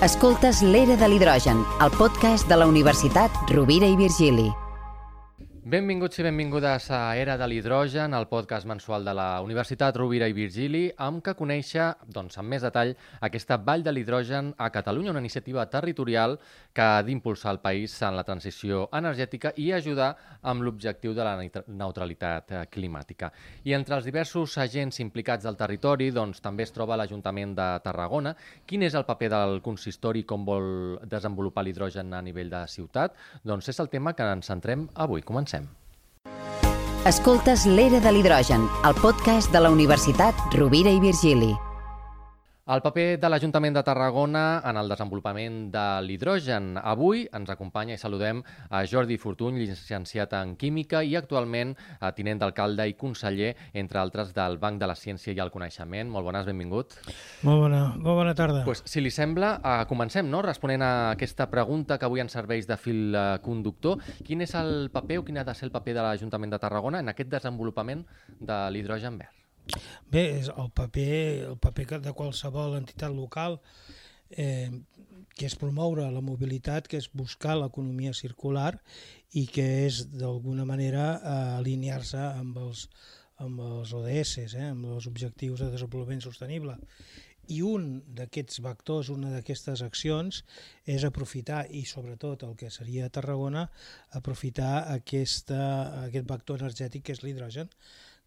Escoltes l'Era de l'Hidrogen, el podcast de la Universitat Rovira i Virgili. Benvinguts i benvingudes a Era de l'Hidrogen, el podcast mensual de la Universitat Rovira i Virgili, amb que conèixer, doncs, amb més detall, aquesta Vall de l'Hidrogen a Catalunya, una iniciativa territorial que ha d'impulsar el país en la transició energètica i ajudar amb l'objectiu de la neutralitat eh, climàtica. I entre els diversos agents implicats del territori, doncs, també es troba l'Ajuntament de Tarragona. Quin és el paper del consistori com vol desenvolupar l'hidrogen a nivell de ciutat? Doncs és el tema que ens centrem avui. Comencem. Escoltes l'Era de l'Hidrogen, el podcast de la Universitat Rovira i Virgili. El paper de l'Ajuntament de Tarragona en el desenvolupament de l'hidrogen. Avui ens acompanya i saludem a Jordi Fortuny, llicenciat en Química i actualment tinent d'alcalde i conseller, entre altres, del Banc de la Ciència i el Coneixement. Molt bones, benvingut. Molt bona, molt bona tarda. Pues, si li sembla, eh, comencem no? responent a aquesta pregunta que avui ens serveix de fil eh, conductor. Quin és el paper o quin ha de ser el paper de l'Ajuntament de Tarragona en aquest desenvolupament de l'hidrogen verd? Bé, és el paper, el paper de qualsevol entitat local eh, que és promoure la mobilitat, que és buscar l'economia circular i que és d'alguna manera eh, alinear-se amb els, amb els ODS, eh, amb els objectius de desenvolupament sostenible. I un d'aquests vectors, una d'aquestes accions, és aprofitar, i sobretot el que seria a Tarragona, aprofitar aquesta, aquest vector energètic que és l'hidrogen,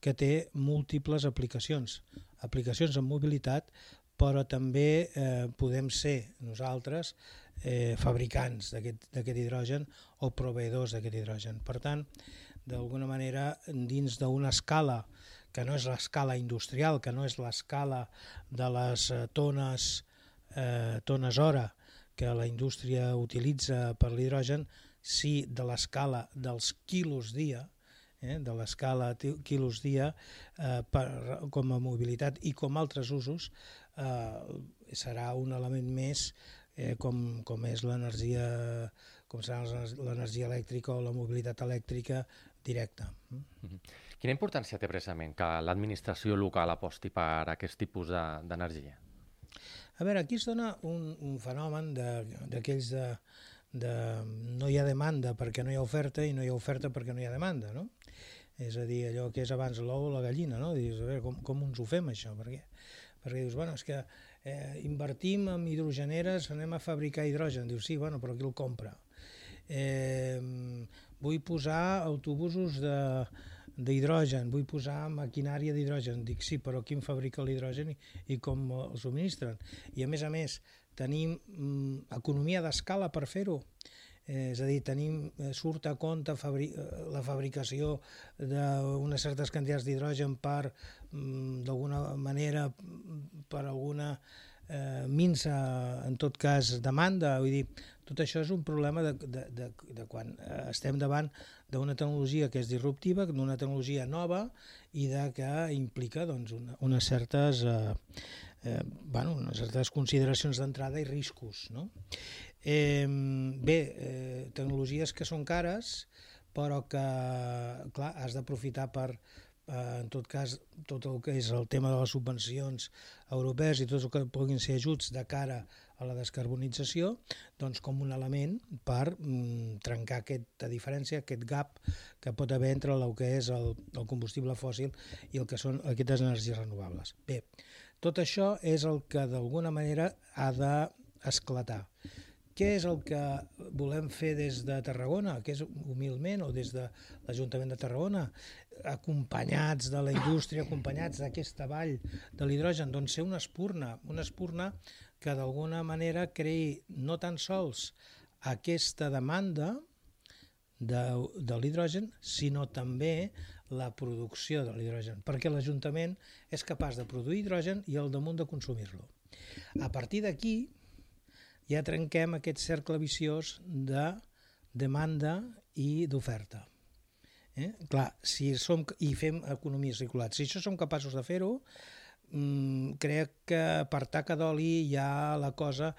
que té múltiples aplicacions. Aplicacions en mobilitat, però també eh, podem ser nosaltres eh, fabricants d'aquest hidrogen o proveïdors d'aquest hidrogen. Per tant, d'alguna manera, dins d'una escala que no és l'escala industrial, que no és l'escala de les eh, tones, eh, tones hora que la indústria utilitza per l'hidrogen, sí de l'escala dels quilos dia, eh, de l'escala quilos dia eh, per, com a mobilitat i com altres usos eh, serà un element més eh, com, com és l'energia com serà l'energia elèctrica o la mobilitat elèctrica directa. Mm -hmm. Quina importància té precisament que l'administració local aposti per aquest tipus d'energia? De, a veure, aquí es dona un, un fenomen d'aquells de, de, de no hi ha demanda perquè no hi ha oferta i no hi ha oferta perquè no hi ha demanda, no? És a dir, allò que és abans l'ou o la gallina, no? Dius, a veure, com, com ens ho fem això? Perquè, perquè dius, bueno, és que eh, invertim en hidrogeneres, anem a fabricar hidrogen. Dius, sí, bueno, però qui el compra? Eh, vull posar autobusos de, d'hidrogen, vull posar maquinària d'hidrogen. Dic, sí, però qui en fabrica l'hidrogen i, i com el subministren? I a més a més, tenim mm, economia d'escala per fer-ho. Eh, és a dir, tenim, eh, surt a compte fabri eh, la fabricació d'unes certes quantitats d'hidrogen per, mm, d'alguna manera, per alguna eh, minsa, en tot cas, demanda. Vull dir, tot això és un problema de, de, de, de quan estem davant d'una tecnologia que és disruptiva, d'una tecnologia nova i de que implica doncs, una, unes certes... Eh, eh, bueno, unes certes consideracions d'entrada i riscos. No? Eh, bé, eh, tecnologies que són cares, però que, clar, has d'aprofitar per, eh, en tot cas, tot el que és el tema de les subvencions europees i tot el que puguin ser ajuts de cara a la descarbonització, doncs com un element per mm, trencar aquesta diferència, aquest gap que pot haver entre el que és el, el combustible fòssil i el que són aquestes energies renovables. Bé, tot això és el que d'alguna manera ha d'esclatar. Què és el que volem fer des de Tarragona, que és humilment, o des de l'Ajuntament de Tarragona, acompanyats de la indústria, acompanyats d'aquesta vall de l'hidrogen, doncs ser una espurna, una espurna que d'alguna manera creï no tan sols aquesta demanda de, de l'hidrogen, sinó també la producció de l'hidrogen, perquè l'Ajuntament és capaç de produir hidrogen i al damunt de consumir-lo. A partir d'aquí, ja trenquem aquest cercle viciós de demanda i d'oferta. Eh? Clar, si som, i fem economia circular. Si això som capaços de fer-ho, mmm, crec que per taca d'oli ja la cosa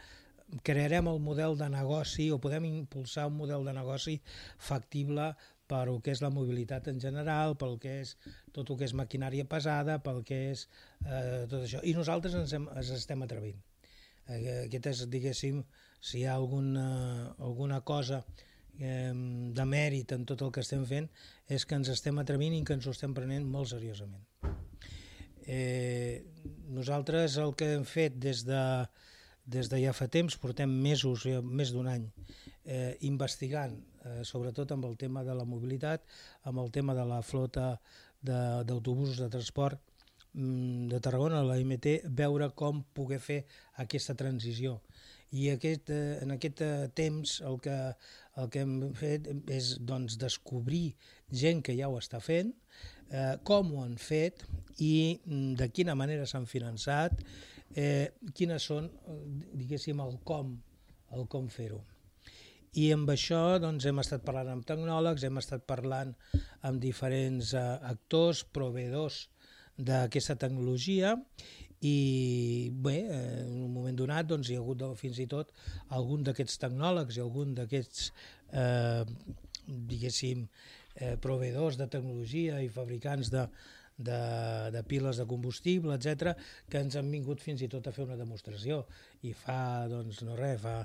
crearem el model de negoci o podem impulsar un model de negoci factible per el que és la mobilitat en general, pel que és tot el que és maquinària pesada, pel que és eh, tot això. I nosaltres ens, hem, ens estem atrevint Eh, aquest és, diguéssim, si hi ha alguna, alguna cosa eh, de mèrit en tot el que estem fent, és que ens estem atrevint i que ens ho estem prenent molt seriosament. Eh, nosaltres el que hem fet des de, des de ja fa temps, portem mesos, més d'un any, eh, investigant, eh, sobretot amb el tema de la mobilitat, amb el tema de la flota d'autobusos de, de transport mm, de Tarragona, la IMT, veure com poder fer aquesta transició. I aquest, eh, en aquest eh, temps el que, el que hem fet és doncs, descobrir gent que ja ho està fent, eh, com ho han fet i mm, de quina manera s'han finançat, eh, quines són, eh, diguéssim, el com, el com fer-ho. I amb això doncs, hem estat parlant amb tecnòlegs, hem estat parlant amb diferents eh, actors, proveedors d'aquesta tecnologia i bé, eh, en un moment donat doncs, hi ha hagut fins i tot algun d'aquests tecnòlegs i algun d'aquests eh, diguéssim eh, proveedors de tecnologia i fabricants de, de, de piles de combustible, etc, que ens han vingut fins i tot a fer una demostració. I fa, doncs, no res, fa,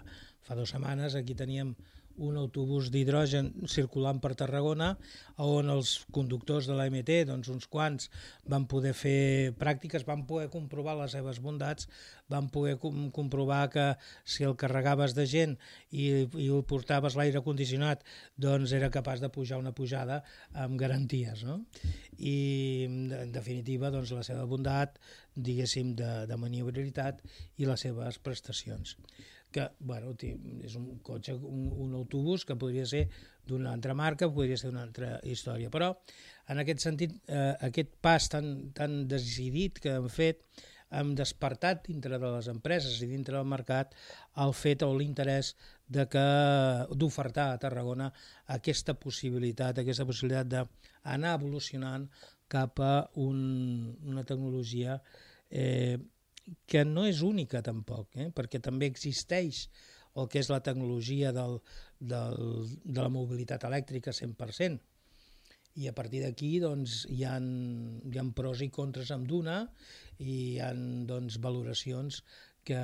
fa dues setmanes aquí teníem un autobús d'hidrogen circulant per Tarragona on els conductors de l'AMT, doncs uns quants, van poder fer pràctiques, van poder comprovar les seves bondats, van poder com comprovar que si el carregaves de gent i, i el portaves l'aire condicionat, doncs era capaç de pujar una pujada amb garanties. No? I en definitiva doncs, la seva bondat, diguéssim, de, de maniobrabilitat i les seves prestacions que bueno, és un cotxe, un, un autobús que podria ser d'una altra marca, podria ser d'una altra història, però en aquest sentit, eh, aquest pas tan, tan decidit que hem fet hem despertat dintre de les empreses i dintre del mercat el fet o l'interès de que d'ofertar a Tarragona aquesta possibilitat, aquesta possibilitat d'anar evolucionant cap a un, una tecnologia eh, que no és única tampoc, eh? perquè també existeix el que és la tecnologia del, del, de la mobilitat elèctrica 100%. I a partir d'aquí doncs, hi, ha, hi ha pros i contres amb d'una i hi ha doncs, valoracions que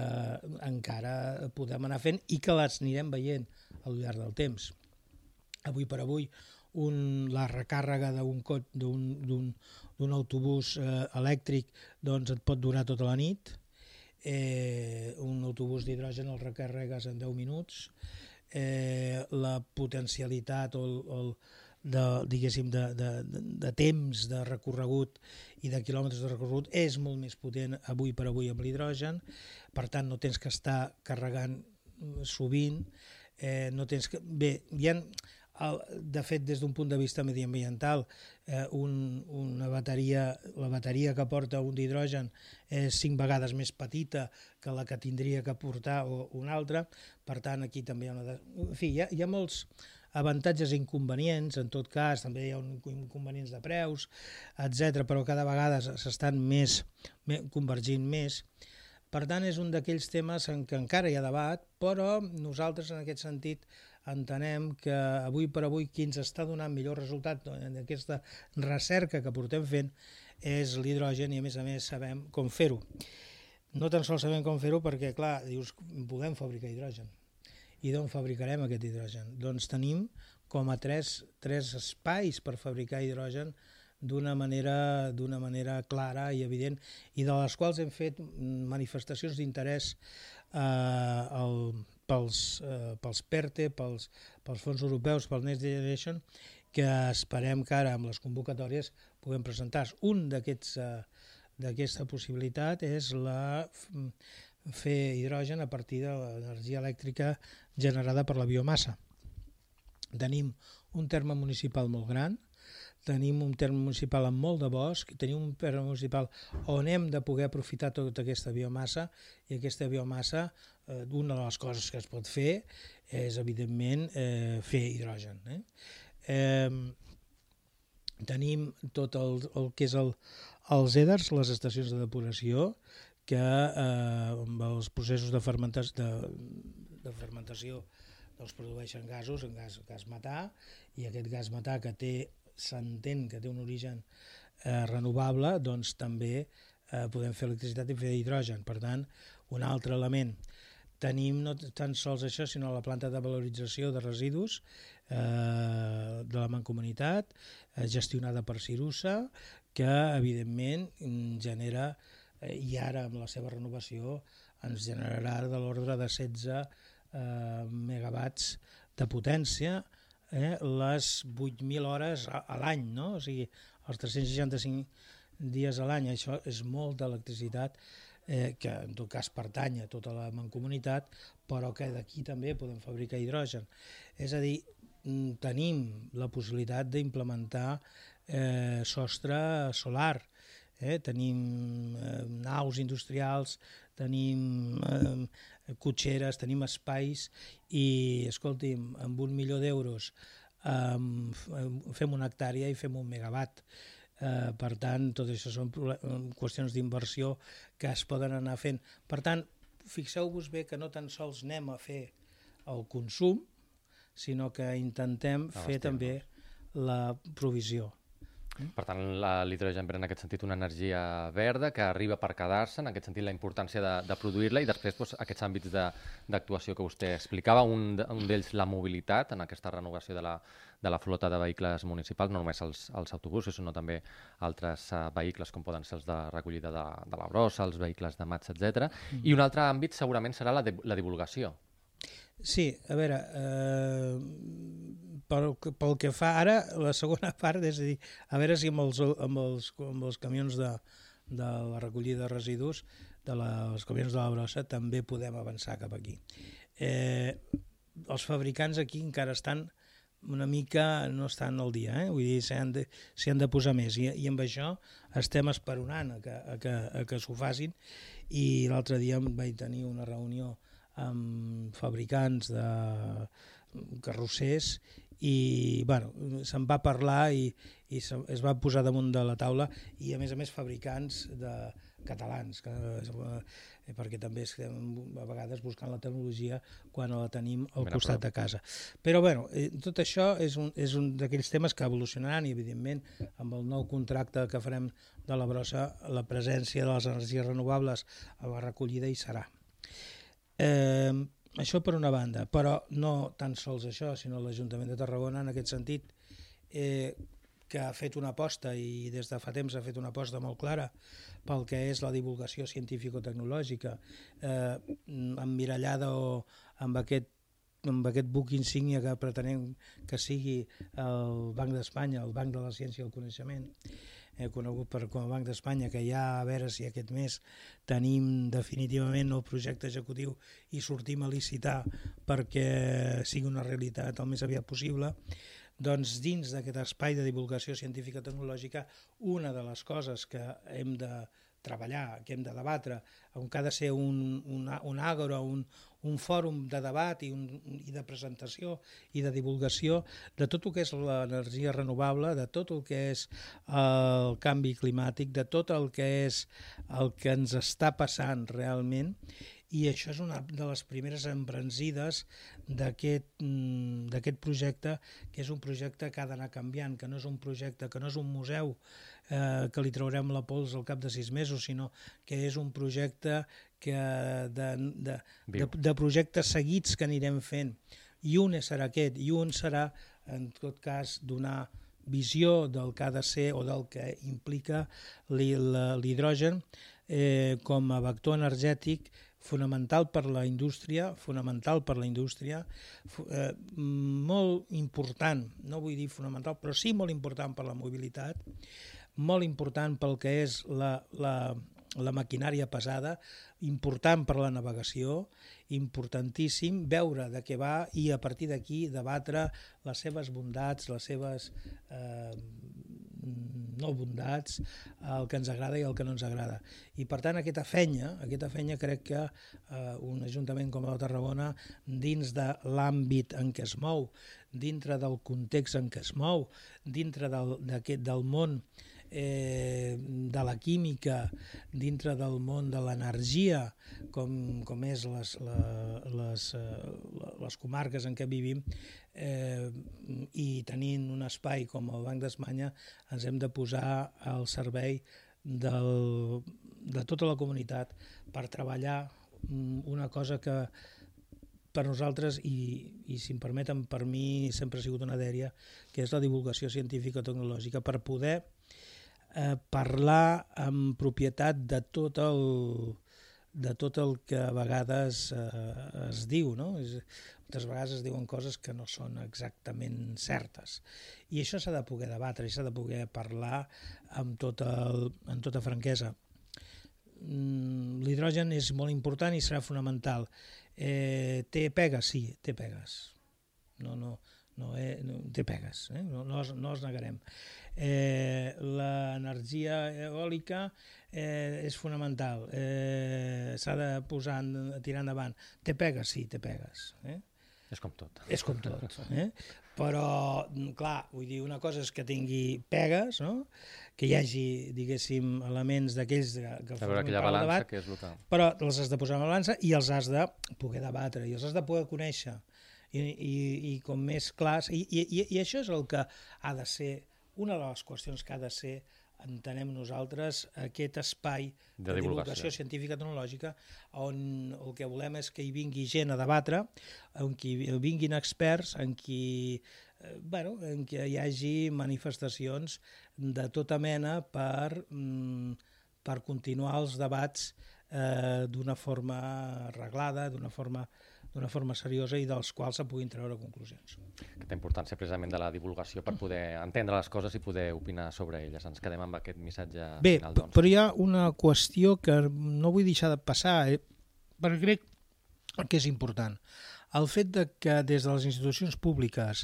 encara podem anar fent i que les anirem veient al llarg del temps. Avui per avui un, la recàrrega d'un autobús eh, elèctric doncs et pot durar tota la nit, eh, un autobús d'hidrogen el recarregues en 10 minuts, eh, la potencialitat o el, el de, diguéssim, de, de, de temps de recorregut i de quilòmetres de recorregut és molt més potent avui per avui amb l'hidrogen, per tant no tens que estar carregant sovint, eh, no tens que... Bé, hi ha, de fet, des d'un punt de vista mediambiental, eh, un, una bateria, la bateria que porta un d'hidrogen és cinc vegades més petita que la que tindria que portar o una altra, per tant, aquí també hi ha una... De... En fi, hi ha, hi ha molts avantatges i inconvenients, en tot cas també hi ha inconvenients de preus, etc, però cada vegada s'estan més, més convergint més. Per tant, és un d'aquells temes en què encara hi ha debat, però nosaltres en aquest sentit entenem que avui per avui qui ens està donant millor resultat en aquesta recerca que portem fent és l'hidrogen i a més a més sabem com fer-ho. No tan sols sabem com fer-ho perquè, clar, dius, podem fabricar hidrogen. I d'on fabricarem aquest hidrogen? Doncs tenim com a tres, tres espais per fabricar hidrogen d'una manera, d'una manera clara i evident i de les quals hem fet manifestacions d'interès eh, al, pels, eh, pels PERTE, pels, pels fons europeus, pel Next Generation, que esperem que ara amb les convocatòries puguem presentar. Un eh, d'aquesta possibilitat és la fer hidrogen a partir de l'energia elèctrica generada per la biomassa. Tenim un terme municipal molt gran, tenim un terme municipal amb molt de bosc, tenim un terme municipal on hem de poder aprofitar tota aquesta biomassa i aquesta biomassa, eh, una de les coses que es pot fer és, evidentment, eh, fer hidrogen. Eh? Eh, tenim tot el, el que és el, els EDERs, les estacions de depuració, que eh, amb els processos de fermentació, de, de fermentació doncs produeixen gasos, en gas, gas metà, i aquest gas metà que té s'entén que té un origen eh, renovable, doncs també eh, podem fer electricitat i fer hidrogen. Per tant, Un altre element, tenim no tan sols això, sinó la planta de valorització de residus eh, de la Mancomunitat, eh, gestionada per Cirusa, que evidentment genera, eh, i ara amb la seva renovació, ens generarà de l'ordre de 16 eh, megawatts de potència, eh, les 8.000 hores a, a l'any, no? o sigui, els 365 dies a l'any, això és molt d'electricitat, eh, que en tot cas pertany a tota la mancomunitat, però que d'aquí també podem fabricar hidrogen. És a dir, mm, tenim la possibilitat d'implementar eh, sostre solar, eh? tenim eh, naus industrials, tenim eh, cotxeres, tenim espais i, escolti'm, amb un milió d'euros eh, fem una hectàrea i fem un megawatt. Eh, per tant, tot això són qüestions d'inversió que es poden anar fent. Per tant, fixeu-vos bé que no tan sols anem a fer el consum, sinó que intentem fer també la provisió. Per tant, l'hidrogen ve en aquest sentit una energia verda que arriba per quedar-se, en aquest sentit la importància de, de produir-la i després doncs, aquests àmbits d'actuació que vostè explicava, un, un d'ells la mobilitat, en aquesta renovació de la, de la flota de vehicles municipals, no només els, els autobusos, sinó també altres uh, vehicles com poden ser els de recollida de, de la brossa, els vehicles de mats, etc. Mm. I un altre àmbit segurament serà la, de, la divulgació. Sí, a veure, eh, pel, pel que fa ara, la segona part, és a dir, a veure si amb els, amb els, amb els camions de, de la recollida de residus, de la, els camions de la brossa, també podem avançar cap aquí. Eh, els fabricants aquí encara estan una mica no estan al dia, eh? vull dir, s'hi han, han de posar més i, i amb això estem esperonant a que, a que, a que s'ho facin i l'altre dia vaig tenir una reunió amb fabricants de carrossers i bueno, se'n va parlar i, i se, es va posar damunt de la taula i a més a més fabricants de catalans que, eh, perquè també estem a vegades buscant la tecnologia quan la tenim al Mira, costat però... de casa. Però bueno, eh, tot això és un, és un d'aquells temes que evolucionaran i evidentment amb el nou contracte que farem de la brossa la presència de les energies renovables a la recollida hi serà eh, això per una banda, però no tan sols això, sinó l'Ajuntament de Tarragona en aquest sentit, eh, que ha fet una aposta i des de fa temps ha fet una aposta molt clara pel que és la divulgació científico-tecnològica, eh, emmirallada o amb aquest amb aquest buc insígnia que pretenem que sigui el Banc d'Espanya, el Banc de la Ciència i el Coneixement, eh, conegut per, com a Banc d'Espanya, que ja a veure si aquest mes tenim definitivament el projecte executiu i sortim a licitar perquè sigui una realitat el més aviat possible, doncs dins d'aquest espai de divulgació científica tecnològica una de les coses que hem de treballar, que hem de debatre, on ha de ser un, un, un agro, un, un fòrum de debat i, un, i de presentació i de divulgació de tot el que és l'energia renovable, de tot el que és el canvi climàtic, de tot el que és el que ens està passant realment. I això és una de les primeres embranzides d'aquest projecte, que és un projecte que ha d'anar canviant, que no és un projecte, que no és un museu eh, que li traurem la pols al cap de sis mesos, sinó que és un projecte que de, de, de, de projectes seguits que anirem fent. I un serà aquest, i un serà, en tot cas, donar visió del que ha de ser o del que implica l'hidrogen eh, com a vector energètic fonamental per la indústria, fonamental per la indústria, eh, molt important, no vull dir fonamental, però sí molt important per la mobilitat, molt important pel que és la, la, la maquinària pesada, important per la navegació, importantíssim veure de què va i a partir d'aquí debatre les seves bondats, les seves eh, no bondats, el que ens agrada i el que no ens agrada. I per tant aquesta fenya, aquesta fenya crec que eh, un ajuntament com el de Tarragona, dins de l'àmbit en què es mou, dintre del context en què es mou, dintre del, del món eh, de la química dintre del món de l'energia, com, com és les, les, eh, les comarques en què vivim, eh, i tenint un espai com el Banc d'Espanya, ens hem de posar al servei del, de tota la comunitat per treballar mm, una cosa que per nosaltres, i, i si em permeten, per mi sempre ha sigut una dèria, que és la divulgació científica tecnològica, per poder eh, parlar amb propietat de tot el, de tot el que a vegades eh, es diu, no? És, moltes vegades es diuen coses que no són exactament certes. I això s'ha de poder debatre i s'ha de poder parlar amb tota, el, amb tota franquesa. Mm, l'hidrogen és molt important i serà fonamental. Eh, té pegues? Sí, té pegues. No, no, no, eh, no té pegues, eh? no, no, no els negarem. Eh, L'energia eòlica eh, és fonamental, eh, s'ha de posar, a tirar endavant. Té pegues? Sí, té pegues. Eh? És com tot. És com tot. Eh? Però, clar, vull dir, una cosa és que tingui pegues, no? que hi hagi, diguéssim, elements d'aquells que, que formen part del debat, que és que... però els has de posar en balança i els has de poder debatre, i els has de poder conèixer. I, i, i com més clars... I, i, I això és el que ha de ser, una de les qüestions que ha de ser entenem nosaltres aquest espai de, de divulgació. científica tecnològica on el que volem és que hi vingui gent a debatre, on hi vinguin experts, en qui eh, bueno, en què hi hagi manifestacions de tota mena per, mm, per continuar els debats eh, d'una forma arreglada, d'una forma d'una forma seriosa i dels quals se puguin treure conclusions. Aquesta importància precisament de la divulgació per poder entendre les coses i poder opinar sobre elles. Ens quedem amb aquest missatge Bé, final. Doncs. però hi ha una qüestió que no vull deixar de passar, eh? perquè crec que és important. El fet de que des de les institucions públiques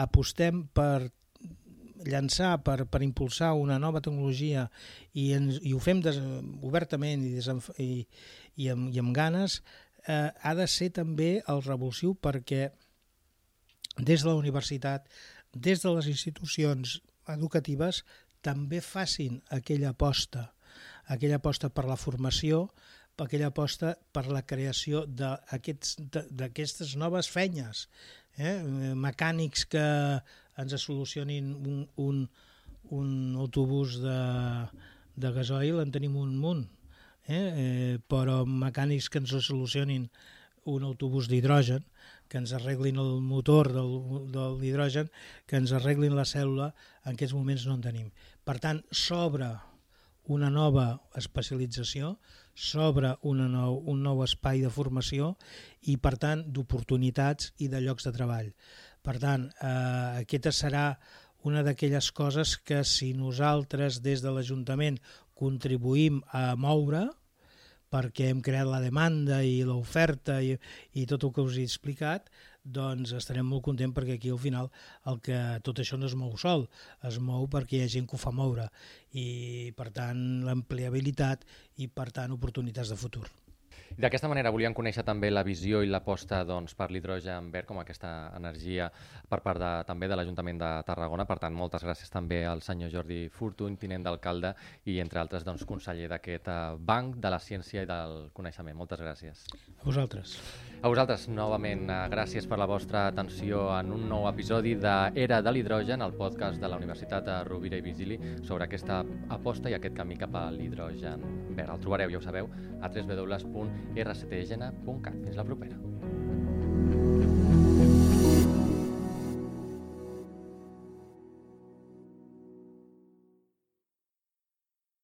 apostem per llançar, per, per impulsar una nova tecnologia i, ens, i ho fem des, obertament i, desenf i, i, amb, i amb ganes, eh, ha de ser també el revulsiu perquè des de la universitat, des de les institucions educatives, també facin aquella aposta, aquella aposta per la formació, aquella aposta per la creació d'aquestes noves feines, eh? mecànics que ens solucionin un, un, un autobús de, de gasoil, en tenim un munt, eh? Eh, però mecànics que ens solucionin un autobús d'hidrogen, que ens arreglin el motor del, de l'hidrogen, que ens arreglin la cèl·lula, en aquests moments no en tenim. Per tant, s'obre una nova especialització, s'obre nou, un nou espai de formació i, per tant, d'oportunitats i de llocs de treball. Per tant, eh, aquesta serà una d'aquelles coses que si nosaltres des de l'Ajuntament contribuïm a moure, perquè hem creat la demanda i l'oferta i, i tot el que us he explicat, doncs estarem molt contents perquè aquí al final el que tot això no es mou sol, es mou perquè hi ha gent que ho fa moure i per tant l'ampliabilitat i per tant oportunitats de futur. D'aquesta manera volíem conèixer també la visió i l'aposta doncs, per l'hidrogen verd com aquesta energia per part de, també de l'Ajuntament de Tarragona. Per tant, moltes gràcies també al senyor Jordi Fortuny, tinent d'alcalde i, entre altres, doncs, conseller d'aquest uh, banc de la ciència i del coneixement. Moltes gràcies. A vosaltres. A vosaltres, novament, uh, gràcies per la vostra atenció en un nou episodi d'Era de l'hidrogen, el podcast de la Universitat Rovira i Vigili sobre aquesta aposta i aquest camí cap a l'hidrogen verd. El trobareu, ja ho sabeu, a www rctgena.cat. Fins la propera.